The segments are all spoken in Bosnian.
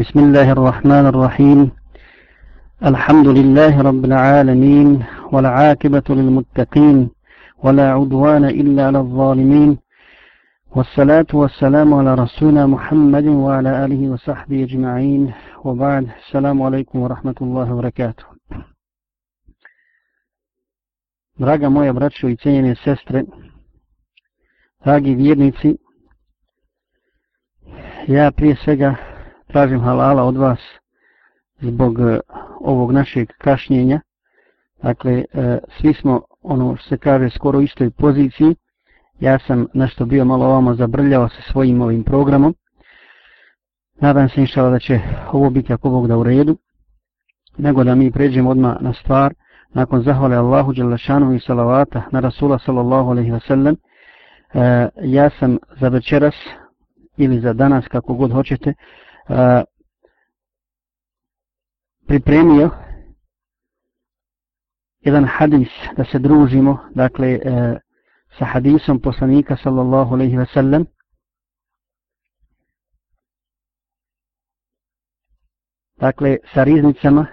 بسم الله الرحمن الرحيم. الحمد لله رب العالمين والعاقبة للمتقين ولا عدوان إلا على الظالمين. والصلاة والسلام على رسولنا محمد وعلى آله وصحبه أجمعين. وبعد السلام عليكم ورحمة الله وبركاته. Draga moja braćo i cijenjene sestre, dragi vjernici, ja prije svega tražim halala od vas zbog e, ovog našeg kašnjenja. Dakle, e, svi smo, ono što se kaže, skoro u istoj poziciji. Ja sam nešto bio malo ovamo zabrljao sa svojim ovim programom. Nadam se inšala da će ovo biti ako Bog da u redu. Nego da mi pređemo odmah na stvar. Nakon zahvale Allahu Đelešanu i salavata na Rasula sallallahu alaihi ve sellem. Uh, ja sam za večeras ili za danas kako god hoćete uh, pripremio jedan hadis da se družimo dakle uh, sa hadisom poslanika sallallahu alejhi ve sellem. Dakle sa riznicama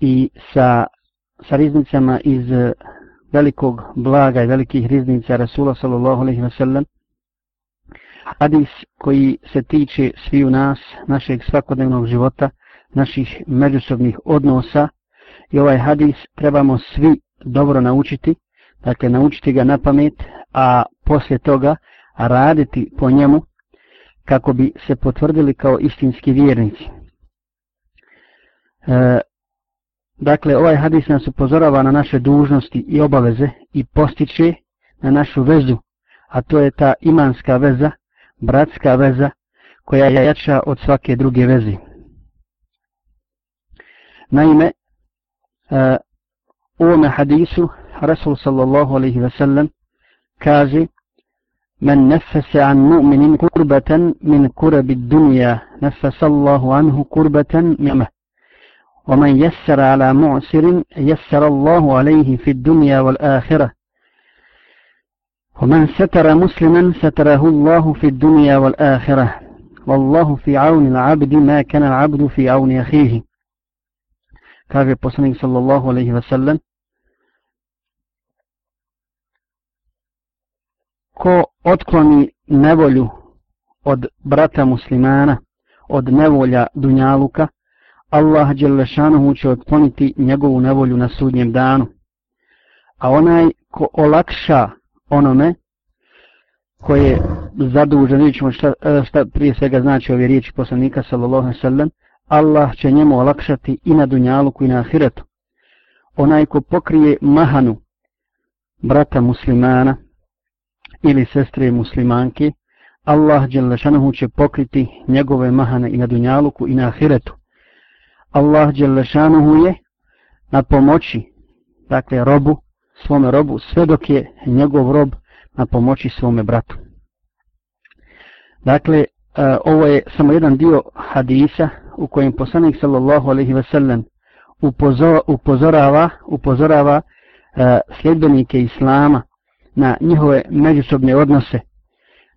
i sa sa riznicama iz velikog blaga i velikih riznica Rasula sallallahu alejhi ve sellem hadis koji se tiče sviju nas, našeg svakodnevnog života, naših međusobnih odnosa i ovaj hadis trebamo svi dobro naučiti, dakle naučiti ga na pamet, a poslije toga raditi po njemu kako bi se potvrdili kao istinski vjernici. E, dakle, ovaj hadis nas upozorava na naše dužnosti i obaveze i postiče na našu vezu, a to je ta imanska veza bratska veza koja je jača od svake druge veze. Naime, uh, u ovome hadisu Rasul sallallahu alaihi ve sellem kaže Men nefese an mu'minin kurbatan min kurabi dunja nefese Allahu anhu kurbatan mjama. ومن يسر على معسر يسر الله عليه في الدنيا والآخرة ومن ستر مسلما ستره الله في الدنيا والآخرة والله في عون العبد ما كان العبد في عون أخيه kaže poslanik sallallahu alaihi wa sallam ko otkloni nevolju od brata muslimana od nevolja dunjaluka Allah Đelešanuhu će otkloniti njegovu nevolju na sudnjem danu a onaj ko olakša onome koje je zadužen, vidjet ćemo šta, eh, šta prije svega znači ove riječi poslanika sallallahu sallam, Allah će njemu olakšati i na dunjaluku i na ahiretu. Onaj ko pokrije mahanu brata muslimana ili sestre muslimanke, Allah Đelešanuhu će pokriti njegove mahane i na dunjaluku i na ahiretu. Allah Đelešanuhu je na pomoći, dakle robu, svome robu sve dok je njegov rob na pomoći svome bratu. Dakle, e, ovo je samo jedan dio hadisa u kojem poslanik sallallahu alaihi ve sellem upozorava, upozorava e, sljedbenike Islama na njihove međusobne odnose.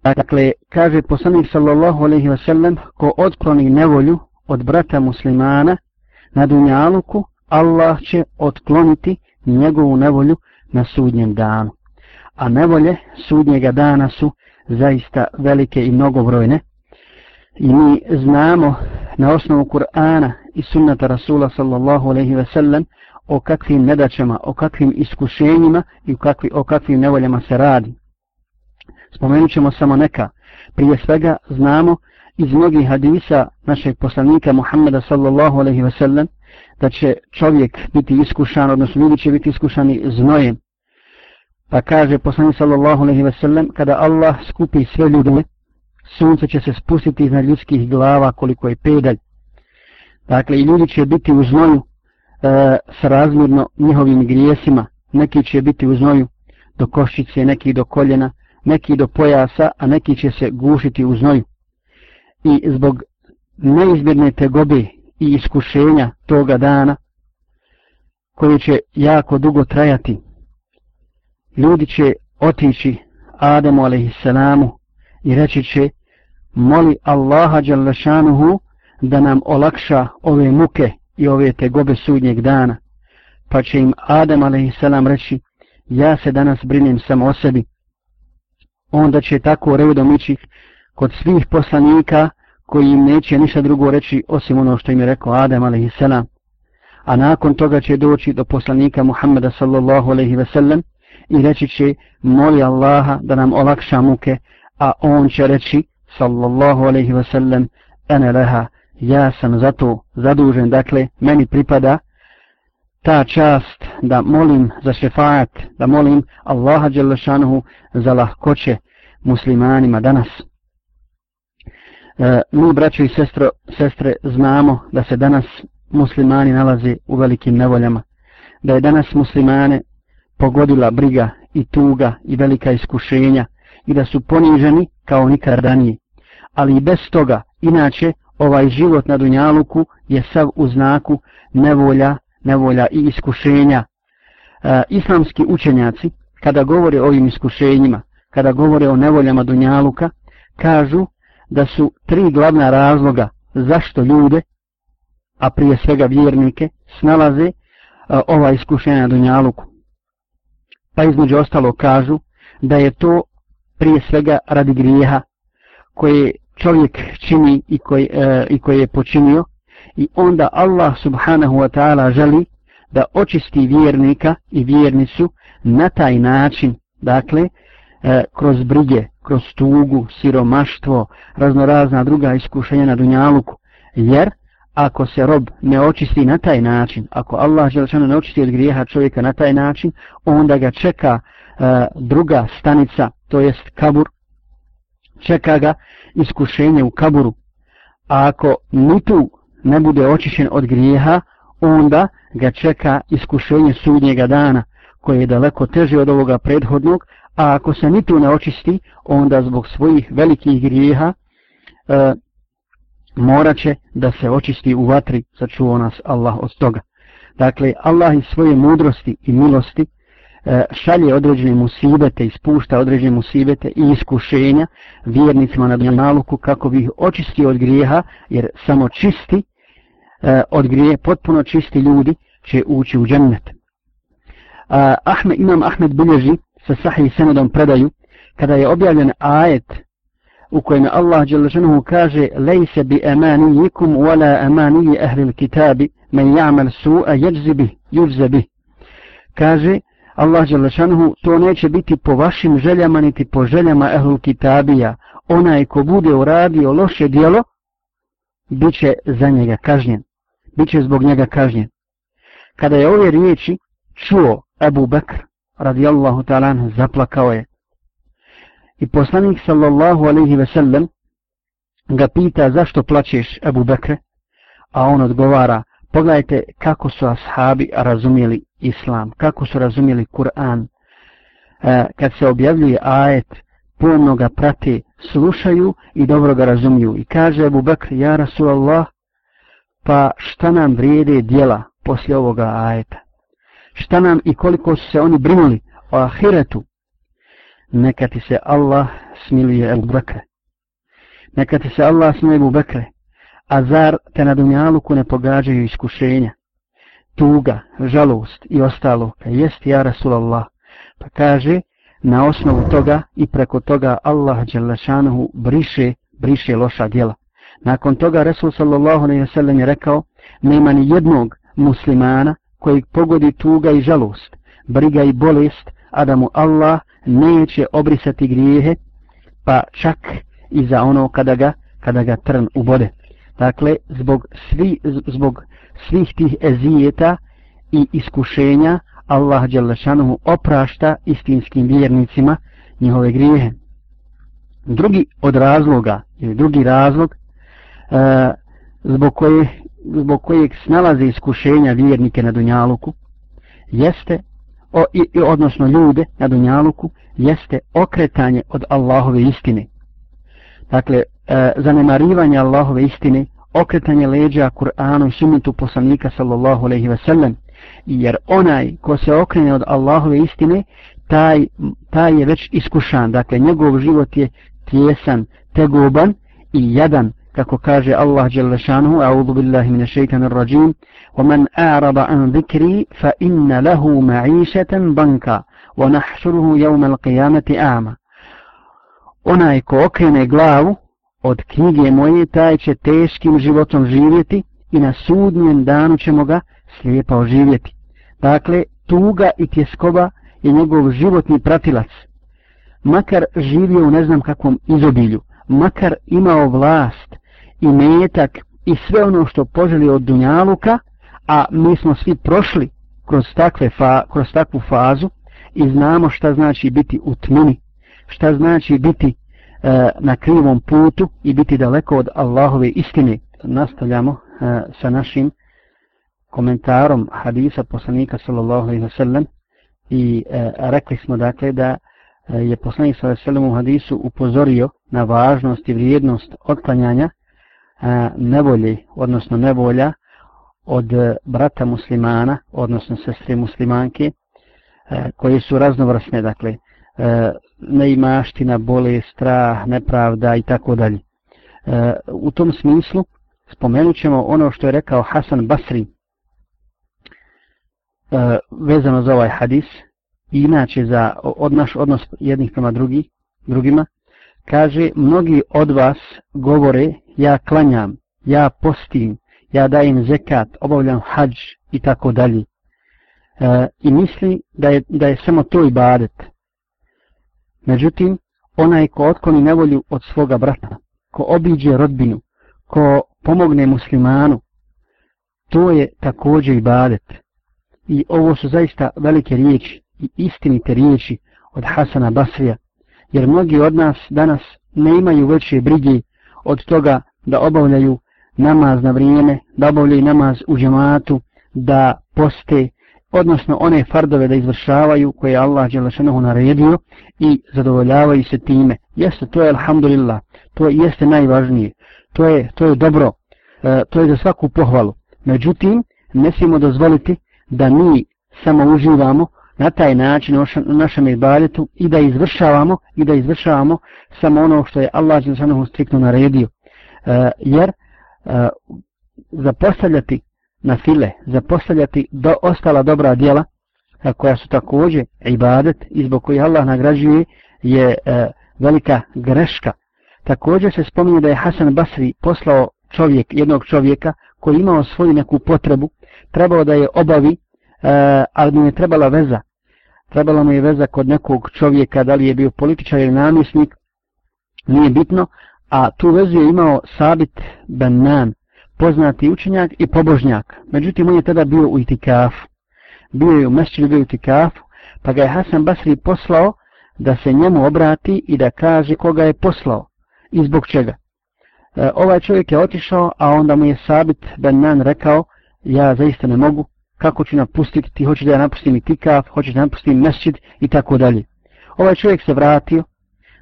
Dakle, kaže poslanik sallallahu alaihi ve sellem ko otkloni nevolju od brata muslimana na dunjaluku, Allah će otkloniti njegovu nevolju na sudnjem danu. A nevolje sudnjega dana su zaista velike i mnogobrojne. I mi znamo na osnovu Kur'ana i sunnata Rasula sallallahu alaihi ve sellem o kakvim nedaćama, o kakvim iskušenjima i o, kakvi, o kakvim nevoljama se radi. Spomenut ćemo samo neka. Prije svega znamo iz mnogih hadisa našeg poslanika Muhammeda sallallahu alaihi ve sellem da će čovjek biti iskušan, odnosno ljudi će biti iskušani znojem. Pa kaže poslanik sallallahu alejhi ve sellem kada Allah skupi sve ljude, sunce će se spustiti iznad ljudskih glava koliko je pedalj. Dakle, i ljudi će biti u znoju e, s razmjerno njihovim grijesima. Neki će biti u znoju do koščice, neki do koljena, neki do pojasa, a neki će se gušiti u znoju. I zbog neizmjerne tegobe i iskušenja toga dana koji će jako dugo trajati. Ljudi će otići Ademu a.s. i reći će moli Allaha Đalešanuhu da nam olakša ove muke i ove tegobe sudnjeg dana. Pa će im Adem a.s. reći, ja se danas brinem samo o sebi. Onda će tako redom ići kod svih poslanika koji im neće ništa drugo reći osim ono što im je rekao Adam a.s. A nakon toga će doći do poslanika Muhammeda sallallahu alaihi ve sellem i reći će moli Allaha da nam olakša muke, a on će reći sallallahu alaihi ve sellem ene leha, ja sam zato zadužen, dakle meni pripada ta čast da molim za šefaat, da molim Allaha Đelešanuhu za lahkoće muslimanima danas. E, mi, braćo i sestro, sestre, znamo da se danas muslimani nalaze u velikim nevoljama. Da je danas muslimane pogodila briga i tuga i velika iskušenja i da su poniženi kao nikad ranije. Ali i bez toga, inače, ovaj život na Dunjaluku je sav u znaku nevolja, nevolja i iskušenja. E, islamski učenjaci, kada govore o ovim iskušenjima, kada govore o nevoljama Dunjaluka, kažu da su tri glavna razloga zašto ljude, a prije svega vjernike, snalaze e, ova iskušenja na Dunjaluku. Pa između ostalo kažu da je to prije svega radi grijeha koje čovjek čini i koji, e, i koji je počinio i onda Allah subhanahu wa ta'ala želi da očisti vjernika i vjernicu na taj način, dakle, e, kroz brige, kroz tugu, siromaštvo, raznorazna druga iskušenja na dunjaluku, jer ako se rob ne očisti na taj način, ako Allah želčano ne očisti od grijeha čovjeka na taj način, onda ga čeka e, druga stanica, to jest kabur, čeka ga iskušenje u kaburu. A ako ni tu ne bude očišćen od grijeha, onda ga čeka iskušenje sudnjega dana, koje je daleko teže od ovoga prethodnog, a ako se ni tu ne očisti, onda zbog svojih velikih grijeha e, morat će da se očisti u vatri, sačuo nas Allah od toga. Dakle, Allah iz svoje mudrosti i milosti E, šalje određene musibete, ispušta određene musibete i iskušenja vjernicima na dunjaluku kako bi ih očistio od grijeha, jer samo čisti e, od grije, potpuno čisti ljudi će ući u džennet. Ahmed, imam Ahmed bilježi sa sahih senedom predaju, kada je objavljen ajet u kojem Allah Đelešanuhu kaže lejse bi emanijikum wala emaniji ehlil kitabi men ja'mal su'a jeđzi bih, juđze bih. Kaže, Allah Đelešanuhu, to neće biti po vašim željama niti po željama Ehlul Kitabija. Onaj ko bude uradio loše dijelo, bit će za njega kažnjen. Biće zbog njega kažnjen. Kada je ove riječi čuo Abu Bekr, radijallahu ta'ala, zaplakao je. I poslanik sallallahu alaihi ve sellem ga pita zašto plaćeš Ebu Bekre, a on odgovara, pogledajte kako su ashabi razumjeli islam, kako su razumjeli Kur'an. E, kad se objavljuje ajet, pomno ga prate, slušaju i dobro ga razumiju. I kaže Abu Bekr, ja Rasulallah, pa šta nam vrijede dijela poslije ovoga ajeta? Šta nam i koliko su se oni brinuli o ahiretu? Neka ti se Allah smiluje Ebu Bekre. Neka ti se Allah smiluje Ebu Bekre. A zar te na dunjaluku ne pogađaju iskušenja? tuga, žalost i ostalo, ka jest ja Rasulallah. Pa kaže, na osnovu toga i preko toga Allah Đelešanuhu briše, briše loša djela. Nakon toga Rasul sallallahu alaihi wasallam je rekao, nema ni jednog muslimana kojeg pogodi tuga i žalost, briga i bolest, a da mu Allah neće obrisati grijehe, pa čak i za ono kada ga, kada ga trn ubode. Dakle, zbog, svi, zbog svih tih ezijeta i iskušenja Allah Đalešanuhu oprašta istinskim vjernicima njihove grijehe. Drugi od razloga, ili drugi razlog, e, zbog, koje, zbog kojeg snalaze iskušenja vjernike na Dunjaluku, jeste, o, i, i, odnosno ljude na Dunjaluku, jeste okretanje od Allahove istine. Dakle, e, zanemarivanje Allahove istine, okretanje leđa Kur'anu i sunnetu poslanika sallallahu alejhi ve sellem jer onaj ko se okrene od Allahove istine taj, taj je već iskušan dakle njegov život je tjesan tegoban i jadan kako kaže Allah dželle šanehu a'udhu billahi minash shaitanir rajim wa man a'rada an dhikri fa inna lahu ma'ishatan banka wa nahshuruhu yawm al-qiyamati a'ma. Onaj ko okrene glavu od knjige moje taj će teškim životom živjeti i na sudnjem danu ćemo ga slijepa oživjeti. Dakle tuga i tjeskoba je njegov životni pratilac makar živio u ne znam kakvom izobilju makar imao vlast i metak i sve ono što poželi od Dunjaluka, a mi smo svi prošli kroz, takve fa, kroz takvu fazu i znamo šta znači biti u tmini, šta znači biti e, na krivom putu i biti daleko od Allahove istine. Nastavljamo e, sa našim komentarom hadisa poslanika sallallahu alaihi wa sallam i e, rekli smo dakle da e, je poslanik sallallahu alaihi wa sallam u hadisu upozorio na važnost i vrijednost otklanjanja e, nevolje, odnosno nevolja od e, brata muslimana, odnosno sestre muslimanke, e, koje su raznovrsne, dakle, neimaština, bole, strah, nepravda i tako dalje. U tom smislu spomenut ćemo ono što je rekao Hasan Basri vezano za ovaj hadis i inače za odnaš odnos jednih prema drugi, drugima, kaže, mnogi od vas govore, ja klanjam, ja postim, ja dajem zekat, obavljam hađ i tako dalje. E, I misli da je, da je samo to ibadet. Međutim, onaj ko otkloni nevolju od svoga brata, ko obiđe rodbinu, ko pomogne muslimanu, to je također ibadet. I ovo su zaista velike riječi i istinite riječi od Hasana Basrija, jer mnogi od nas danas ne imaju veće brige od toga da obavljaju namaz na vrijeme, da obavljaju namaz u džematu, da poste, odnosno one fardove da izvršavaju koje je Allah Đelešanohu naredio i zadovoljavaju se time. Jeste, to je alhamdulillah, to jeste najvažnije, to je, to je dobro, e, to je za svaku pohvalu. Međutim, ne smijemo dozvoliti da mi samo uživamo na taj način u našem ibadetu i da izvršavamo i da izvršavamo samo ono što je Allah dželle striktno naredio. E, jer e, zapostavljati na file, zapostavljati do ostala dobra djela e, koja su također ibadet i zbog koji Allah nagrađuje je e, velika greška. Također se spominje da je Hasan Basri poslao čovjek, jednog čovjeka koji imao svoju neku potrebu, trebao da je obavi, e, ali mu je trebala veza trebala mu je veza kod nekog čovjeka, da li je bio političar ili namisnik, nije bitno, a tu vezu je imao Sabit Ben Nan, poznati učenjak i pobožnjak. Međutim, on je tada bio u itikafu. Bio je u mesečinu, bio u itikafu, pa ga je Hasan Basri poslao da se njemu obrati i da kaže koga je poslao i zbog čega. E, ovaj čovjek je otišao, a onda mu je Sabit Ben Nan rekao, ja zaista ne mogu, kako ću napustiti, ti hoćeš da ja napustim i tikaf, hoćeš da napustim mesčid i tako dalje. Ovaj čovjek se vratio,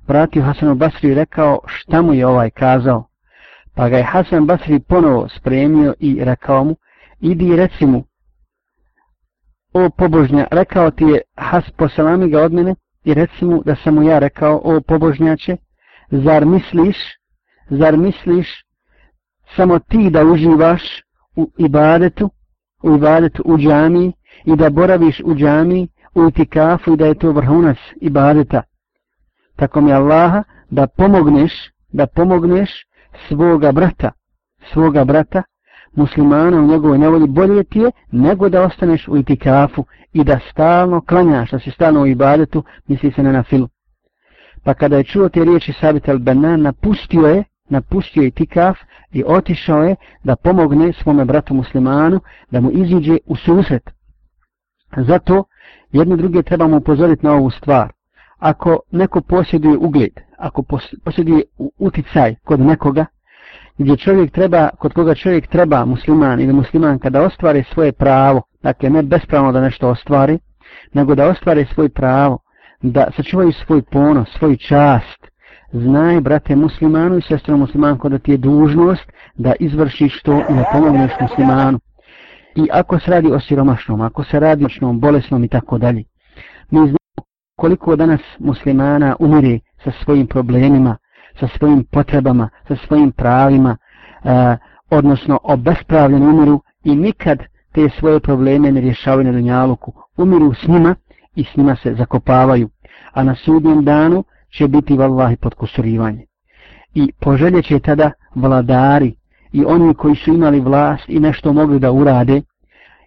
vratio Hasan Basri i rekao šta mu je ovaj kazao. Pa ga je Hasan Basri ponovo spremio i rekao mu, idi i reci mu, o pobožnja, rekao ti je Has poselami ga od mene i reci mu da sam mu ja rekao, o pobožnjače, zar misliš, zar misliš samo ti da uživaš u ibadetu, u ibadetu u džami i da boraviš u džami u itikafu i da je to vrhunac ibadeta. Tako mi Allaha da pomogneš, da pomogneš svoga brata, svoga brata, muslimana u njegovoj nevolji bolje ti je nego da ostaneš u itikafu i da stalno klanjaš, da si stalno u ibadetu, misli se na filu. Pa kada je čuo te riječi Sabit al-Banan, napustio je napustio je tikaf i otišao je da pomogne svome bratu muslimanu da mu iziđe u susret. Zato jedno druge trebamo upozoriti na ovu stvar. Ako neko posjeduje ugled, ako posjeduje uticaj kod nekoga, gdje čovjek treba, kod koga čovjek treba musliman ili musliman kada ostvari svoje pravo, dakle ne bespravno da nešto ostvari, nego da ostvari svoje pravo, da sačuvaju svoj ponos, svoj čast, znaj, brate muslimanu i sestro muslimanko, da ti je dužnost da izvršiš to i da pomogneš muslimanu. I ako se radi o siromašnom, ako se radi o bolesnom i tako dalje, mi znamo koliko danas muslimana umire sa svojim problemima, sa svojim potrebama, sa svojim pravima, eh, odnosno obespravljeni umiru i nikad te svoje probleme ne rješavaju na dunjaluku. Umiru s njima i s njima se zakopavaju, a na sudnjem danu će biti vallahi podkusurivanje. I poželje će tada vladari i oni koji su imali vlast i nešto mogli da urade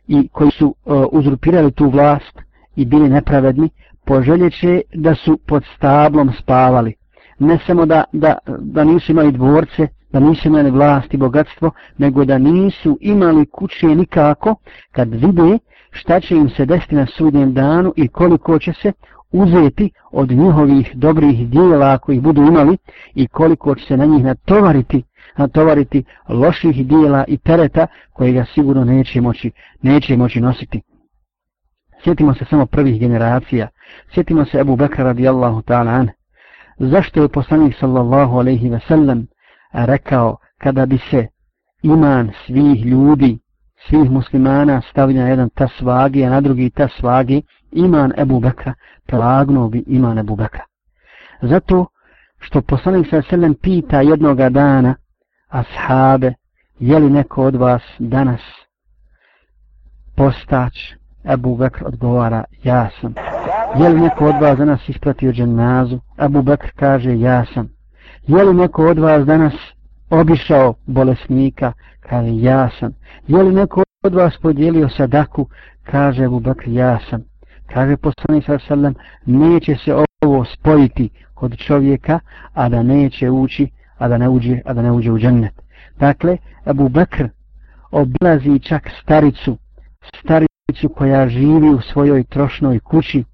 i koji su uh, uzurpirali tu vlast i bili nepravedni, poželjeće da su pod stablom spavali. Ne samo da, da, da nisu imali dvorce, da nisu imali vlast i bogatstvo, nego da nisu imali kuće nikako kad vide šta će im se desiti na sudnjem danu i koliko će se uzeti od njihovih dobrih dijela koji budu imali i koliko će se na njih natovariti, natovariti loših dijela i tereta koje ga sigurno neće moći, neće moći nositi. Sjetimo se samo prvih generacija. Sjetimo se Ebu Bekra radijallahu ta'ala an. Zašto je poslanik sallallahu alaihi ve sellem rekao kada bi se iman svih ljudi, svih muslimana stavio na jedan tas vagi, a na drugi tas vagi, iman Ebu Bekra plagnuo bi iman Ebu Bekra. Zato što poslanik sa selem pita jednoga dana ashabe, je li neko od vas danas postać Abu Bekr odgovara, ja sam. Je li neko od vas danas ispratio dženazu? Abu Bekr kaže, ja sam. Je li neko od vas danas obišao bolesnika? Kaže, ja sam. Je li neko od vas podijelio sadaku? Kaže Abu Bekr, ja sam. Kaže poslanik sa sallam, neće se ovo spojiti kod čovjeka, a da neće ući, a da ne uđe, a da ne uđe u džennet. Dakle, Abu Bekr obilazi čak staricu, staricu koja živi u svojoj trošnoj kući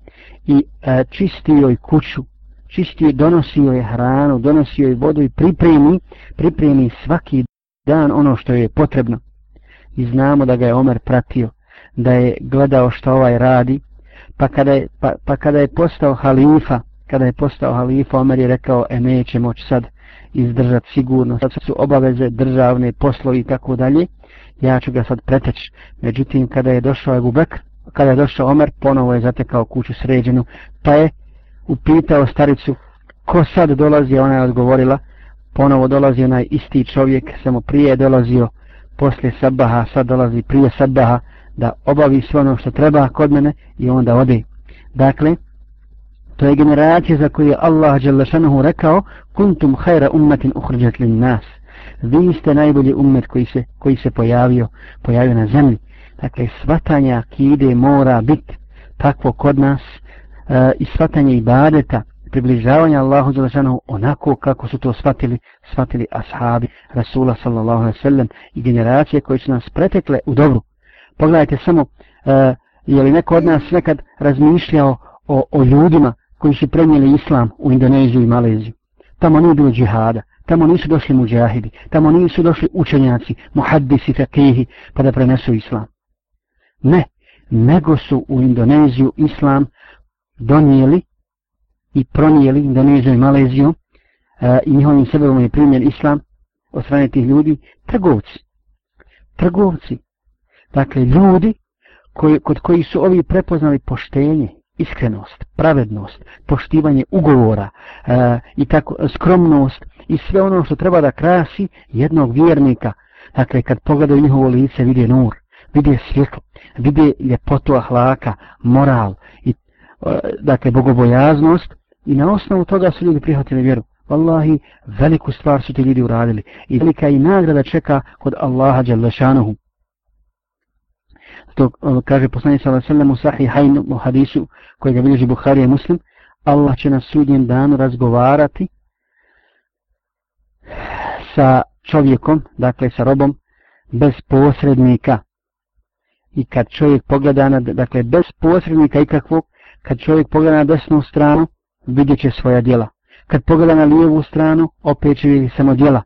i e, čisti joj kuću, čisti donosi joj hranu, donosi joj vodu i pripremi, pripremi svaki dan ono što je potrebno. I znamo da ga je Omer pratio, da je gledao što ovaj radi, pa kada je, pa, pa kada je postao halifa, kada je postao halifa, Omer je rekao, e neće moći sad izdržati sigurno, sad su obaveze državne poslovi i tako dalje, ja ću ga sad preteći. Međutim, kada je došao Ebu Bekr, kada je došao Omer, ponovo je zatekao kuću sređenu, pa je upitao staricu, ko sad dolazi, ona je odgovorila, ponovo dolazi onaj isti čovjek, samo prije je dolazio poslije sabaha, sad dolazi prije sabaha, da obavi sve ono što treba kod mene i onda ode. Dakle, to je generacija za koju je Allah rekao, kuntum hajra ummetin uhrđat lin nas vi ste najbolji ummet koji se, koji se pojavio, pojavio na zemlji. Dakle, svatanja akide mora biti takvo kod nas e, i svatanje ibadeta, približavanja Allahu Đelešanu onako kako su to shvatili, shvatili ashabi Rasula sallallahu alaihi sallam i generacije koje su nas pretekle u dobru. Pogledajte samo, e, je li neko od nas nekad razmišljao o, o ljudima koji su prenijeli islam u Indoneziju i Maleziju. Tamo nije bilo džihada, Tamo nisu došli muđahidi, tamo nisu došli učenjaci, muhaddisi, fakihi, pa da prenesu islam. Ne, nego su u Indoneziju islam donijeli i pronijeli Indoneziju i Maleziju e, i njihovim sebebom je primjer islam od strane tih ljudi, trgovci. Trgovci. Dakle, ljudi koji, kod koji su ovi prepoznali poštenje, iskrenost, pravednost, poštivanje ugovora e, i tako skromnost i sve ono što treba da krasi jednog vjernika. Dakle, kad pogledaju njihovo lice, vide nur, vide svjetlo, vide ljepotu ahlaka, moral i e, dakle, bogobojaznost i na osnovu toga su ljudi prihvatili vjeru. Wallahi, veliku stvar su ti ljudi uradili i velika i nagrada čeka kod Allaha Đalešanuhu to ono, kaže poslanik sallallahu alejhi ve sellem u u hadisu koji ga bilježi Buhari i Muslim Allah će na sudnjem danu razgovarati sa čovjekom, dakle sa robom bez posrednika. I kad čovjek pogleda na, dakle bez posrednika ikakvog, kad čovjek pogleda na desnu stranu, vidjet će svoja djela. Kad pogleda na lijevu stranu, opet će vidjeti samo djela.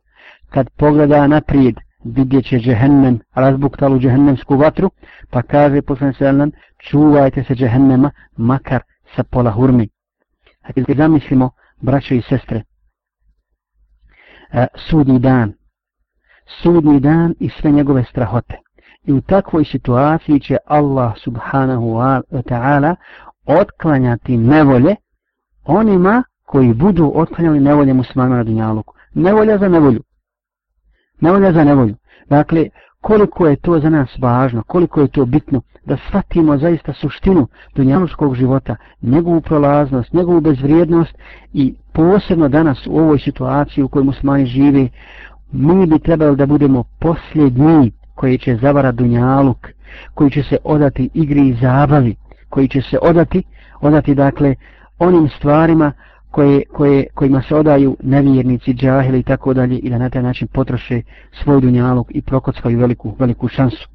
Kad pogleda naprijed, vidjet će džehennem, razbuktalu džehennemsku vatru, pa kaže poslan sallam, čuvajte se džehennema, makar sa pola hurmi. Dakle, zamislimo, braćo i sestre, e, sudni dan, sudni dan i sve njegove strahote. I u takvoj situaciji će Allah subhanahu wa ta'ala otklanjati nevolje onima koji budu otklanjali nevolje muslimana na dunjaluku. Nevolja za nevolju. Nevolja za nevolju. Dakle, koliko je to za nas važno, koliko je to bitno da shvatimo zaista suštinu dunjalučkog života, njegovu prolaznost, njegovu bezvrijednost i posebno danas u ovoj situaciji u kojoj musmani žive, mi bi trebali da budemo posljednji koji će zavara dunjaluk, koji će se odati igri i zabavi, koji će se odati, odati dakle onim stvarima koje, koje, kojima se odaju nevjernici, džahili i tako dalje i da na taj način potroše svoj dunjalog i prokockaju veliku, veliku šansu.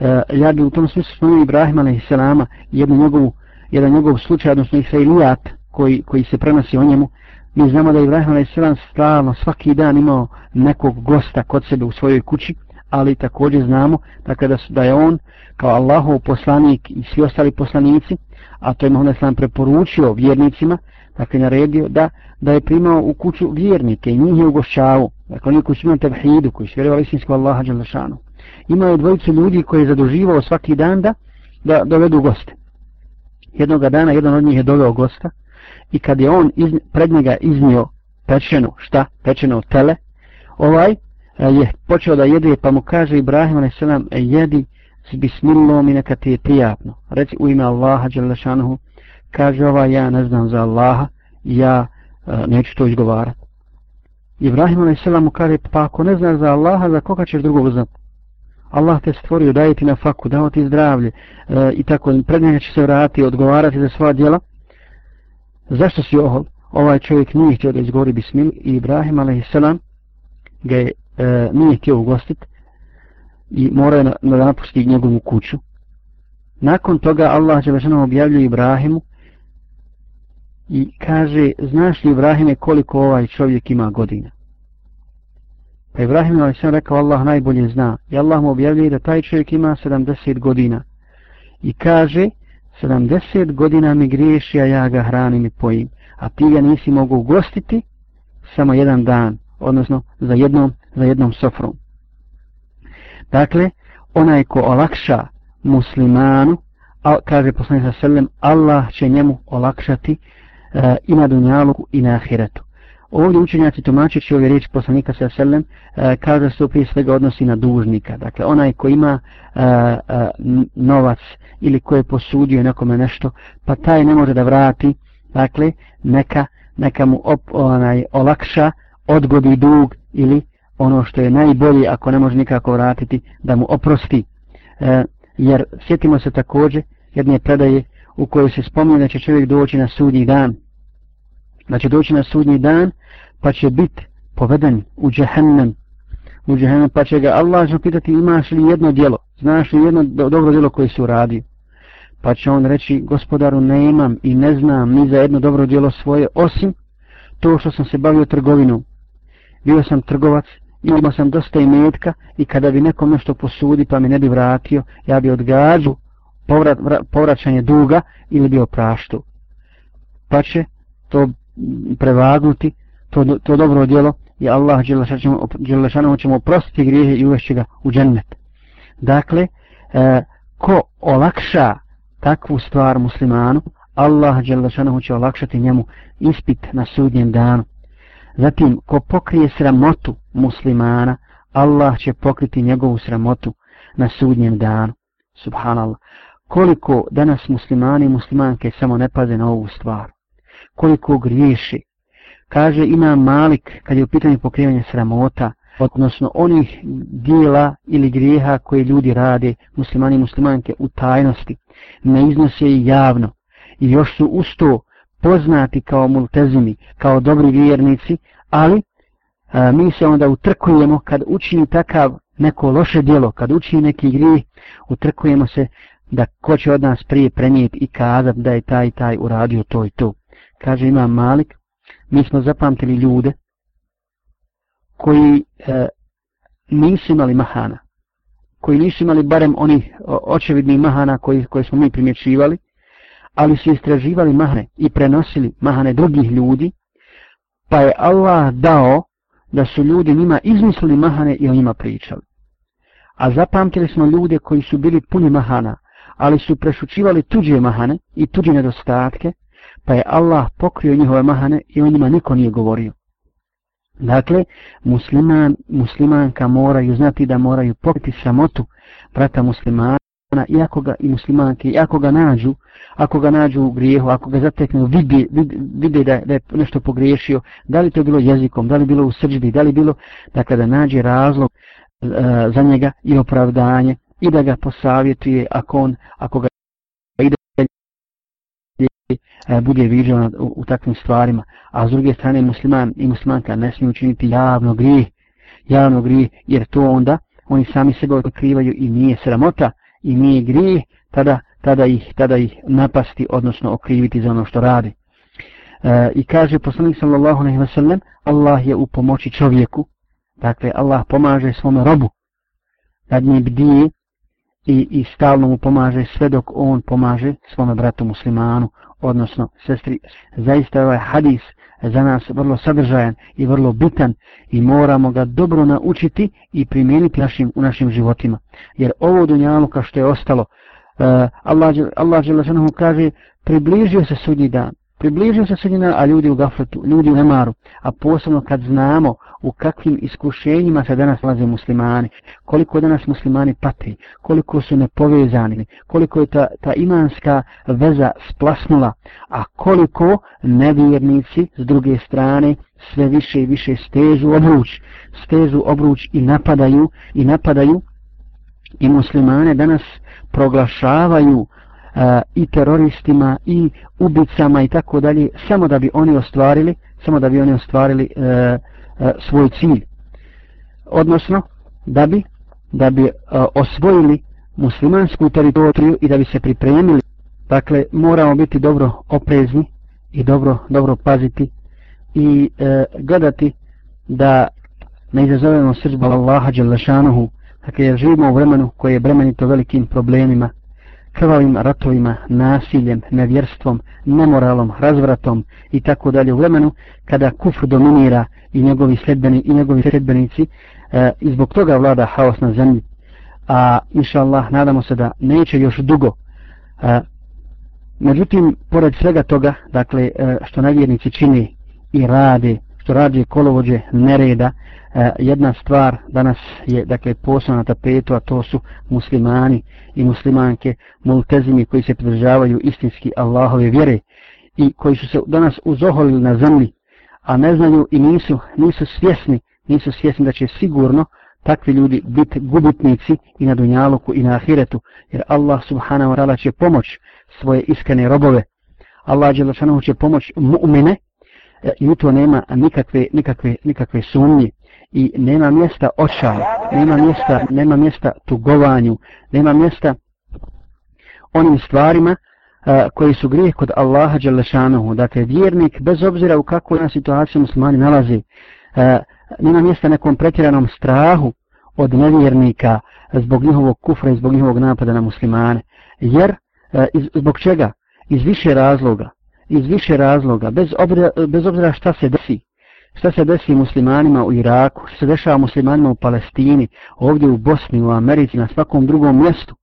E, ja bi u tom smislu spomenuo Ibrahima a.s. jednu njegovu, jedan njegov slučaj, odnosno Israilijat koji, koji se prenosi o njemu. Mi znamo da je Ibrahim a.s. stalno svaki dan imao nekog gosta kod sebe u svojoj kući, ali također znamo dakle, da, da je on kao Allahov poslanik i svi ostali poslanici, a to je Muhammed Islam preporučio vjernicima, dakle naredio da da je primao u kuću vjernike i njih je ugošćavao, dakle oni koji su imali tevhidu, koji su vjerovali istinsko Allaha Đalešanu. Imao je dvojicu ljudi koji je zaduživao svaki dan da, da dovedu goste. Jednog dana jedan od njih je doveo gosta i kad je on iz, pred njega iznio pečenu, šta? Pečeno tele, ovaj eh, je počeo da jede pa mu kaže Ibrahim a.s. E, jedi s bismillom i neka ti je prijatno. Reci u ime Allaha Đalešanuhu kaže ova ja ne znam za Allaha ja e, neću to izgovarati Ibrahim a.s. mu kaže pa ako ne znaš za Allaha za koga ćeš drugog znat? Allah te stvorio daje ti na faku dao ti zdravlje e, i tako pred njega će se vratiti odgovarati za sva djela. Zašto si ohol? Ovaj čovjek nije htio da izgovori bismil i Ibrahim a.s. ga je e, nije htio ugostiti i mora na, na napustiti njegovu kuću. Nakon toga Allah Đelešanu objavljuje Ibrahimu i kaže, znaš li Ibrahime koliko ovaj čovjek ima godina? Pa Ibrahim je sam rekao, Allah najbolje zna. I Allah mu objavljuje da taj čovjek ima 70 godina. I kaže, 70 godina mi griješi, a ja ga hranim i pojim. A ti ga nisi mogu ugostiti samo jedan dan, odnosno za jednom, za jednom sofrom. Dakle, onaj ko olakša muslimanu, a, kaže poslanik sa sellem, Allah će njemu olakšati e, i na dunjaluku i na ahiretu. Ovdje učenjaci tumačeći ove riječi poslanika sa selem e, kaže da se prije svega odnosi na dužnika. Dakle, onaj ko ima e, e, novac ili ko je posudio nekome nešto, pa taj ne može da vrati, dakle, neka, neka mu op, onaj, olakša, odgodi dug ili ono što je najbolje ako ne može nikako vratiti, da mu oprosti. E, jer sjetimo se također jedne predaje u kojoj se spominje da će čovjek doći na sudnji dan. Da će doći na sudnji dan pa će biti poveden u džehennem. U džehennem pa će ga Allah će pitati imaš li jedno djelo, znaš li jedno do, dobro djelo koje si uradio. Pa će on reći gospodaru ne imam i ne znam ni za jedno dobro djelo svoje osim to što sam se bavio trgovinom. Bio sam trgovac imao sam dosta imetka i kada bi nekom nešto posudi pa mi ne bi vratio, ja bi odgađu povrat, povraćanje duga ili bi opraštu. Pa će to prevagnuti, to, to dobro djelo i Allah Đelešanovo će mu oprostiti grijehe i uvešće ga u džennet. Dakle, e, ko olakša takvu stvar muslimanu, Allah Đelešanovu će olakšati njemu ispit na sudnjem danu. Zatim, ko pokrije sramotu muslimana, Allah će pokriti njegovu sramotu na sudnjem danu. Subhanallah. Koliko danas muslimani i muslimanke samo ne paze na ovu stvar. Koliko griješi. Kaže ima Malik kad je u pitanju pokrivanja sramota, odnosno onih dijela ili grijeha koje ljudi rade, muslimani i muslimanke, u tajnosti. Ne iznose i javno. I još su usto poznati kao multezimi, kao dobri vjernici, ali a, mi se onda utrkujemo kad učini takav neko loše djelo, kad učini neki grijeh, utrkujemo se da ko će od nas prije prenijeti i kazati da je taj taj uradio to i to. Kaže imam Malik, mi smo zapamtili ljude koji e, nisu imali mahana, koji nisu imali barem oni očevidni mahana koji, koji smo mi primjećivali, ali su istraživali mahane i prenosili mahane drugih ljudi, pa je Allah dao da su ljudi njima izmislili mahane i o njima pričali. A zapamtili smo ljude koji su bili puni mahana, ali su prešučivali tuđe mahane i tuđe nedostatke, pa je Allah pokrio njihove mahane i o njima niko nije govorio. Dakle, musliman, muslimanka moraju znati da moraju pokriti samotu brata muslimana, iako ga i muslimanke, iako ga nađu, ako ga nađu u grijehu, ako ga zateknu, vide, vide, vide da, da je nešto pogriješio, da li to bilo jezikom, da li bilo u srđbi, da li bilo, dakle da nađe razlog e, za njega i opravdanje i da ga posavjetuje ako on, ako ga E, bude viđao u, u takvim stvarima. A s druge strane musliman i muslimanka ne smiju učiniti javno grijeh, javno grije, jer to onda oni sami sebe otkrivaju i nije sramota i nije grije, tada tada ih, tada ih napasti, odnosno okriviti za ono što radi. E, I kaže poslanik sallallahu alejhi ve sellem, Allah je u pomoći čovjeku, dakle Allah pomaže svom robu, nad njim bdije i, i stalno mu pomaže sve dok on pomaže svom bratu muslimanu, odnosno sestri. Zaista ovaj hadis za nas vrlo sadržajan i vrlo bitan i moramo ga dobro naučiti i primijeniti našim, u našim životima. Jer ovo dunjaluka što je ostalo, uh, Allah, Allah Želešanuhu kaže približio se sudnji dan, približio se sredina, a ljudi u gafletu, ljudi u nemaru, a posebno kad znamo u kakvim iskušenjima se danas nalaze muslimani, koliko danas muslimani pati, koliko su nepovezani, koliko je ta, ta imanska veza splasnula, a koliko nevjernici s druge strane sve više i više stežu obruč, stežu obruč i napadaju, i napadaju. I muslimane danas proglašavaju E, i teroristima i ubicama i tako dalje samo da bi oni ostvarili samo da bi oni ostvarili e, e, svoj cilj. Odnosno da bi da bi e, osvojili muslimansku teritoriju i da bi se pripremili. Dakle moramo biti dobro oprezni i dobro dobro paziti i e, gledati da ne izazovemo srđbu Allaha Đelešanuhu Dakle, jer živimo u vremenu koje je bremenito velikim problemima, krvavim ratovima, nasiljem, nevjerstvom, nemoralom, razvratom i tako dalje u vremenu kada kufr dominira i njegovi sledbeni i njegovi sledbenici e, i zbog toga vlada haos na zemlji. A inša Allah, nadamo se da neće još dugo. E, međutim, pored svega toga, dakle, e, što nevjernici čini i rade, što radi kolovođe nereda, E, jedna stvar danas je dakle posebna na tapetu, a to su muslimani i muslimanke, multezimi koji se pridržavaju istinski Allahove vjere i koji su se danas uzoholili na zemlji, a ne znaju i nisu, nisu svjesni, nisu svjesni da će sigurno takvi ljudi biti gubitnici i na dunjaluku i na ahiretu, jer Allah subhanahu wa ta'ala će pomoć svoje iskrene robove. Allah će pomoć mu'mine, e, i u to nema nikakve, nikakve, nikakve sumnje i nema mjesta očaju, nema mjesta, nema mjesta tugovanju, nema mjesta onim stvarima uh, koji su grijeh kod Allaha Đalešanohu. Dakle, vjernik, bez obzira u kakvoj na situaciju muslimani nalazi, uh, nema mjesta nekom pretjeranom strahu od nevjernika zbog njihovog kufra i zbog njihovog napada na muslimane. Jer, uh, iz, zbog čega? Iz više razloga iz više razloga, bez obzira, bez obzira šta se desi, šta se desi muslimanima u Iraku, šta se dešava muslimanima u Palestini, ovdje u Bosni, u Americi, na svakom drugom mjestu.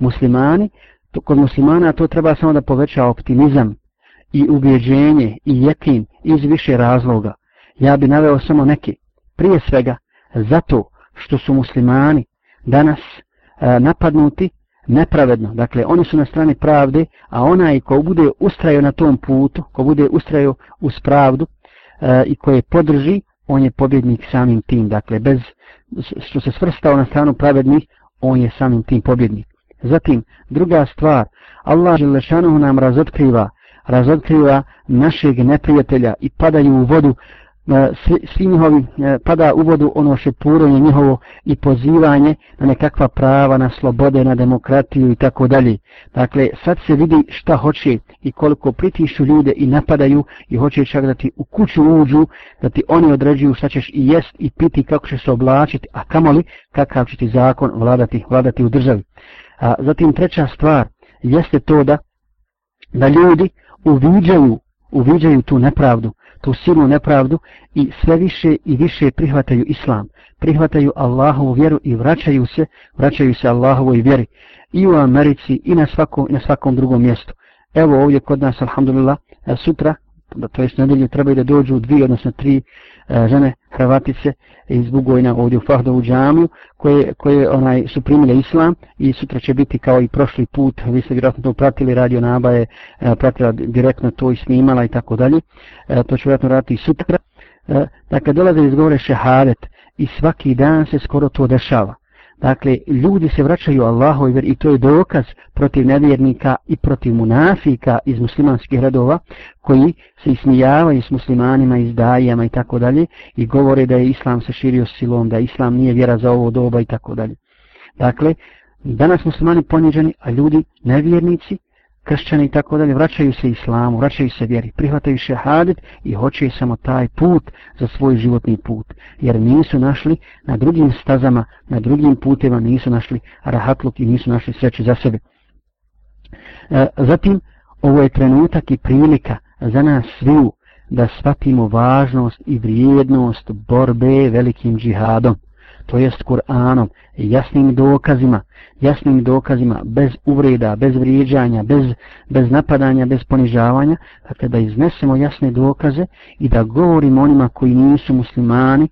Muslimani, to, kod muslimana to treba samo da poveća optimizam i ubjeđenje i jekin iz više razloga. Ja bi naveo samo neke. Prije svega, zato što su muslimani danas e, napadnuti nepravedno. Dakle, oni su na strani pravde, a onaj ko bude ustrajao na tom putu, ko bude ustrajao uz pravdu e, i koje podrži, on je pobjednik samim tim. Dakle, bez što se svrstao na stranu pravednih, on je samim tim pobjednik. Zatim, druga stvar, Allah Želešanu nam razotkriva, razotkriva našeg neprijatelja i padaju u vodu svi, svi njihovi e, pada u vodu ono šepurenje njihovo i pozivanje na nekakva prava, na slobode, na demokratiju i tako dalje. Dakle, sad se vidi šta hoće i koliko pritišu ljude i napadaju i hoće čak da ti u kuću uđu, da ti oni određuju šta ćeš i jest i piti kako ćeš se oblačiti, a kamoli kakav će ti zakon vladati, vladati u državi. A, zatim treća stvar jeste to da, da ljudi uviđaju, uviđaju tu nepravdu, tu silnu nepravdu i sve više i više prihvataju islam, prihvataju Allahovu vjeru i vraćaju se, vraćaju se Allahovoj vjeri i u Americi i na svakom, na svakom drugom mjestu. evo ovdje kod nas, alhamdulillah, sutra, to jest nedelju, trebaju da dođu dvije, odnosno tri e, žene Hrvatice iz Bugojna ovdje u Fahdovu džamiju, koje, koje onaj, su primile islam i sutra će biti kao i prošli put, vi ste vjerojatno to pratili, radio nabaje, e, pratila direktno to i snimala i tako dalje, e, to će vjerojatno raditi i sutra. E, dakle, dolaze iz govore šehadet i svaki dan se skoro to dešava. Dakle, ljudi se vraćaju Allahu i to je dokaz protiv nevjernika i protiv munafika iz muslimanskih redova koji se ismijavaju s muslimanima, izdajama i tako dalje i govore da je islam se širio silom, da islam nije vjera za ovo doba i tako dalje. Dakle, danas muslimani poniženi, a ljudi nevjernici kršćani i tako dalje, vraćaju se islamu, vraćaju se vjeri, prihvataju šehadet i hoće samo taj put za svoj životni put. Jer nisu našli na drugim stazama, na drugim putevima nisu našli rahatluk i nisu našli sreće za sebe. E, zatim, ovo je trenutak i prilika za nas sviju da shvatimo važnost i vrijednost borbe velikim džihadom to jest Kur'anom, jasnim dokazima, jasnim dokazima, bez uvreda, bez vrijeđanja, bez, bez napadanja, bez ponižavanja, dakle da iznesemo jasne dokaze i da govorimo onima koji nisu muslimani,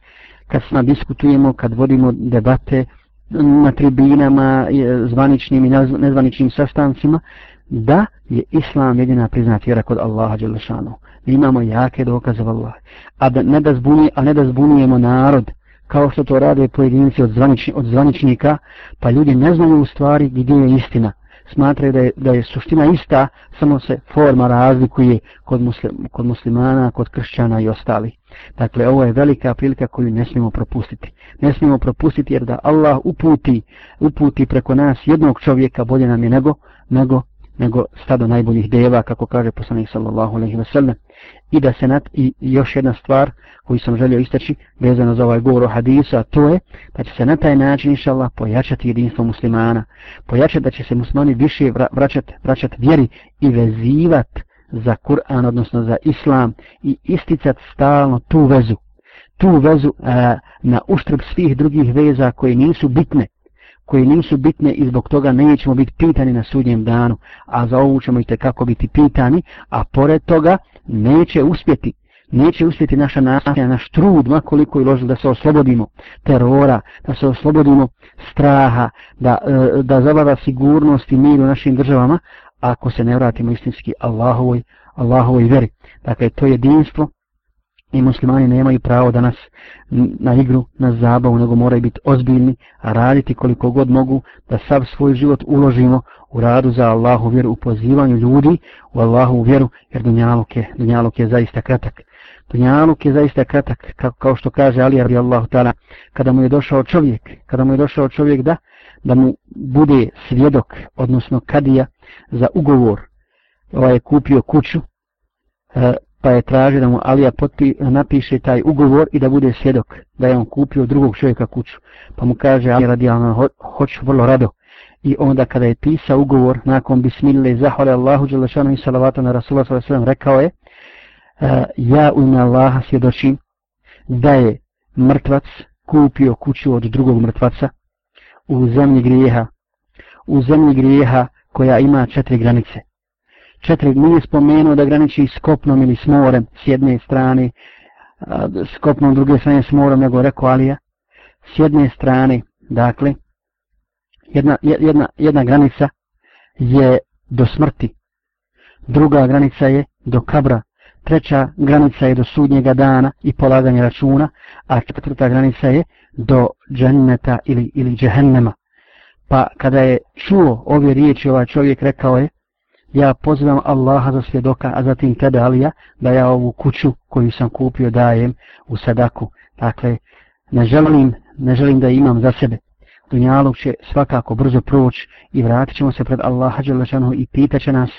kad smo diskutujemo, kad vodimo debate na tribinama, zvaničnim i nezvaničnim sastancima, da je Islam jedina priznat vjera kod Allaha Đelešanu. Mi imamo jake dokaze Allah. A da ne da, zbunje, a ne da zbunjujemo narod, kao što to rade pojedinci od, zvanič, od zvaničnika, pa ljudi ne znaju u stvari gdje je istina. Smatraju da je, da je suština ista, samo se forma razlikuje kod, muslim, kod muslimana, kod kršćana i ostali. Dakle, ovo je velika prilika koju ne smijemo propustiti. Ne smijemo propustiti jer da Allah uputi, uputi preko nas jednog čovjeka bolje nam je nego, nego nego stado najboljih deva, kako kaže poslanik sallallahu alaihi ve sellem. I da se nat, i još jedna stvar koju sam želio istaći vezano za ovaj govor o hadisu, a to je da će se na taj način, inša Allah, pojačati jedinstvo muslimana. Pojačati da će se muslimani više vraćati, vraćati vjeri i vezivati za Kur'an, odnosno za Islam i isticati stalno tu vezu. Tu vezu a, na uštrb svih drugih veza koje nisu bitne koje nisu bitne i zbog toga nećemo biti pitani na sudnjem danu, a za ovu ćemo i kako biti pitani, a pored toga neće uspjeti, neće uspjeti naša nasilja, naš trud, makoliko je ložilo da se oslobodimo terora, da se oslobodimo straha, da, e, da zavada sigurnost i mir u našim državama, ako se ne vratimo istinski Allahovoj, Allahovoj veri. Dakle, to jedinstvo i muslimani nemaju pravo da nas na igru, na zabavu, nego moraju biti ozbiljni, a raditi koliko god mogu da sav svoj život uložimo u radu za Allahu vjeru, u pozivanju ljudi u Allahu vjeru, jer dunjaluk je, dunjaluk je zaista kratak. Dunjaluk je zaista kratak, kao, kao što kaže Ali Arbi Allahu ta'ala, kada mu je došao čovjek, kada mu je došao čovjek da, da mu bude svjedok, odnosno kadija, za ugovor, ovaj je kupio kuću, e, pa je tražio da mu Alija potpi, napiše taj ugovor i da bude svjedok da je on kupio drugog čovjeka kuću. Pa mu kaže Ali radijalno, ho, hoću vrlo rado. I onda kada je pisao ugovor, nakon bismile, zahvale Allahu, Đelešanu i salavata na Rasulullah s.a.v. rekao je, uh, ja u ime Allaha svjedočim da je mrtvac kupio kuću od drugog mrtvaca u zemlji grijeha, u zemlji grijeha koja ima četiri granice četiri nije spomenuo da graniči s kopnom ili s morem s jedne strane, s kopnom druge strane s morem, nego rekao Alija, s jedne strane, dakle, jedna, jedna, jedna granica je do smrti, druga granica je do kabra, treća granica je do sudnjega dana i polaganja računa, a četvrta granica je do dženneta ili, ili džehennema. Pa kada je čuo ove riječi, ovaj čovjek rekao je, ja pozivam Allaha za svjedoka, a zatim tebe Alija, da ja ovu kuću koju sam kupio dajem u sadaku. Dakle, ne želim, ne želim da imam za sebe. Dunjalog će svakako brzo proći i vratit ćemo se pred Allaha Đelešanu i pitaće nas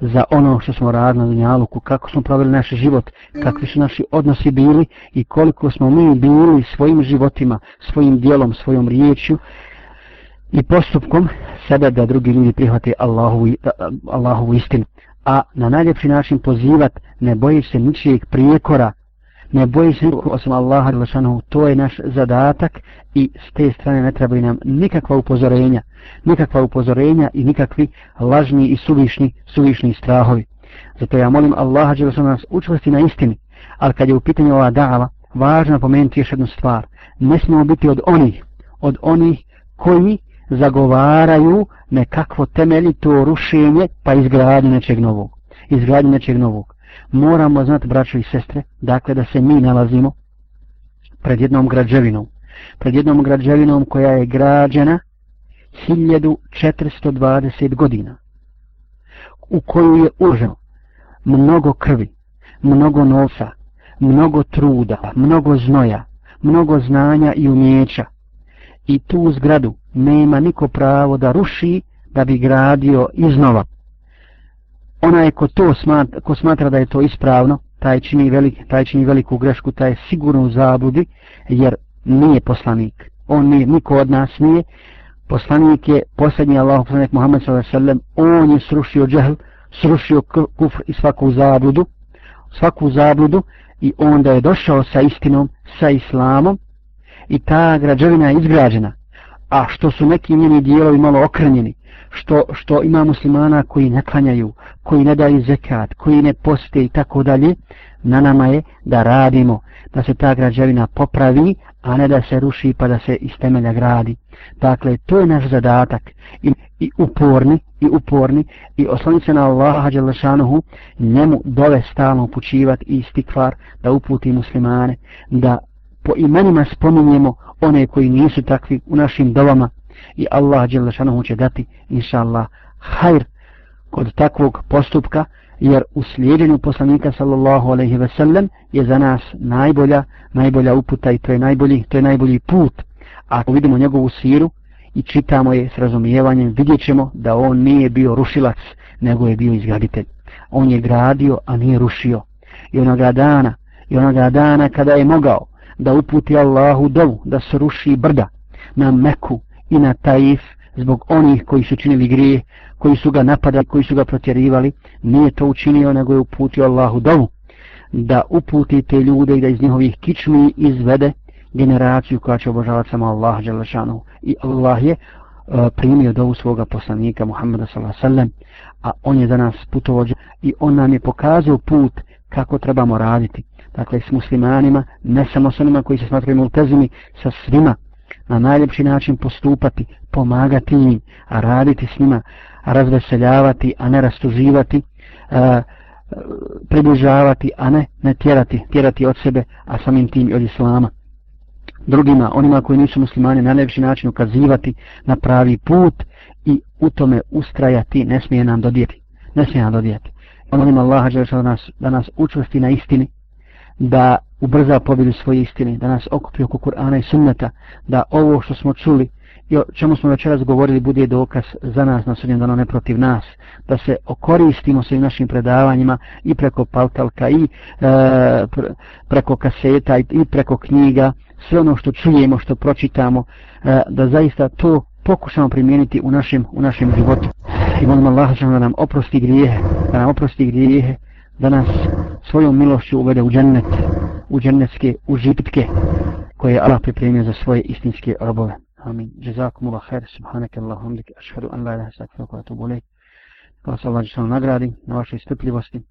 za ono što smo radili na Dunjaluku, kako smo proveli naš život, kakvi su naši odnosi bili i koliko smo mi bili svojim životima, svojim dijelom, svojom riječju i postupkom sebe da drugi ljudi prihvate Allahovu, Allahovu istinu. A na najljepši način pozivat ne boji se ničijeg prijekora, ne boji se nikog osim Allaha Đelešanohu, to je naš zadatak i s te strane ne trebaju nam nikakva upozorenja. nikakva upozorenja i nikakvi lažni i suvišni, suvišni strahovi. Zato ja molim Allaha da nas učvrsti na istini, ali kad je u pitanju ova dava, važno je pomenuti još jednu stvar. Ne smijemo biti od onih, od onih koji zagovaraju nekakvo temeljito rušenje pa izgradnju nečeg novog. Izgradnju nečeg novog. Moramo znati, braćo i sestre, dakle da se mi nalazimo pred jednom građevinom. Pred jednom građevinom koja je građena 1420 godina. U koju je uloženo mnogo krvi, mnogo novca, mnogo truda, mnogo znoja, mnogo znanja i umjeća. I tu zgradu nema niko pravo da ruši da bi gradio iznova. Onaj ko to smatra, ko smatra da je to ispravno, taj čini, velik, taj čini veliku grešku, taj je sigurno u zabludi, jer nije poslanik. On nije, niko od nas nije. Poslanik je posljednji Allah, poslanik Muhammed s.a.v. On je srušio džehl, srušio kufr i svaku zabludu, svaku zabludu i onda je došao sa istinom, sa islamom i ta građevina je izgrađena. A što su neki njeni dijelovi malo okrenjeni, što, što ima muslimana koji ne klanjaju, koji ne daju zekat, koji ne poste i tako dalje, na nama je da radimo, da se ta građevina popravi, a ne da se ruši pa da se iz temelja gradi. Dakle, to je naš zadatak i, i uporni, i uporni, i osloniti se na Allaha Đalešanuhu, njemu dole stalno upućivati i istikvar da uputi muslimane, da po imenima spominjemo one koji nisu takvi u našim dovama i Allah Đelešanohu će dati, inša Allah, hajr kod takvog postupka, jer u slijedjenju poslanika sallallahu alaihi ve sellem je za nas najbolja, najbolja uputa i to je najbolji, to je najbolji put. A ako vidimo njegovu siru i čitamo je s razumijevanjem, vidjet ćemo da on nije bio rušilac, nego je bio izgraditelj. On je gradio, a nije rušio. I onoga dana, i onoga dana kada je mogao da uputi Allahu dovu, da se ruši brda na Meku i na Taif, zbog onih koji su činili grije, koji su ga napadali, koji su ga protjerivali, nije to učinio, nego je uputio Allahu dovu, da uputi te ljude i da iz njihovih kičmi izvede generaciju koja će obožavati samo Allah Đelešanu. I Allah je uh, primio dovu svoga poslanika Muhammeda s.a.v. a on je za nas putovođa i on nam je pokazao put kako trebamo raditi. Dakle, s muslimanima, ne samo s onima koji se smatraju multezimi, sa svima, na najljepši način postupati, pomagati im, a raditi s njima, a razveseljavati, a ne rastuživati, a, približavati, a ne, ne tjerati, tjerati od sebe, a samim tim i od islama. Drugima, onima koji nisu muslimani, na najljepši način ukazivati na pravi put i u tome ustrajati, ne smije nam dodijeti. Ne smije nam dodijeti. Onim Allaha da nas, da nas učvrsti na istini, da ubrza pobjedu svoje istine, da nas okupi oko Kur'ana i sunneta, da ovo što smo čuli i o čemu smo večeras govorili bude dokaz za nas na sudnjem danu ne protiv nas, da se okoristimo svim našim predavanjima i preko paltalka i e, preko kaseta i preko knjiga, sve ono što čujemo, što pročitamo, e, da zaista to pokušamo primijeniti u našem, u našem životu. I molim Allah da nam oprosti grijehe, da nam oprosti grijehe, da nas svojom milošću uvede u džennet, u džennetske užitke koje je Allah pripremio za svoje istinske robove. Amin. Jazakum Allah khair, subhanaka Allahumma dik, ašhadu an la ilaha illa anta, astaghfiruka wa Hvala se Allah nagradi na vašoj strpljivosti.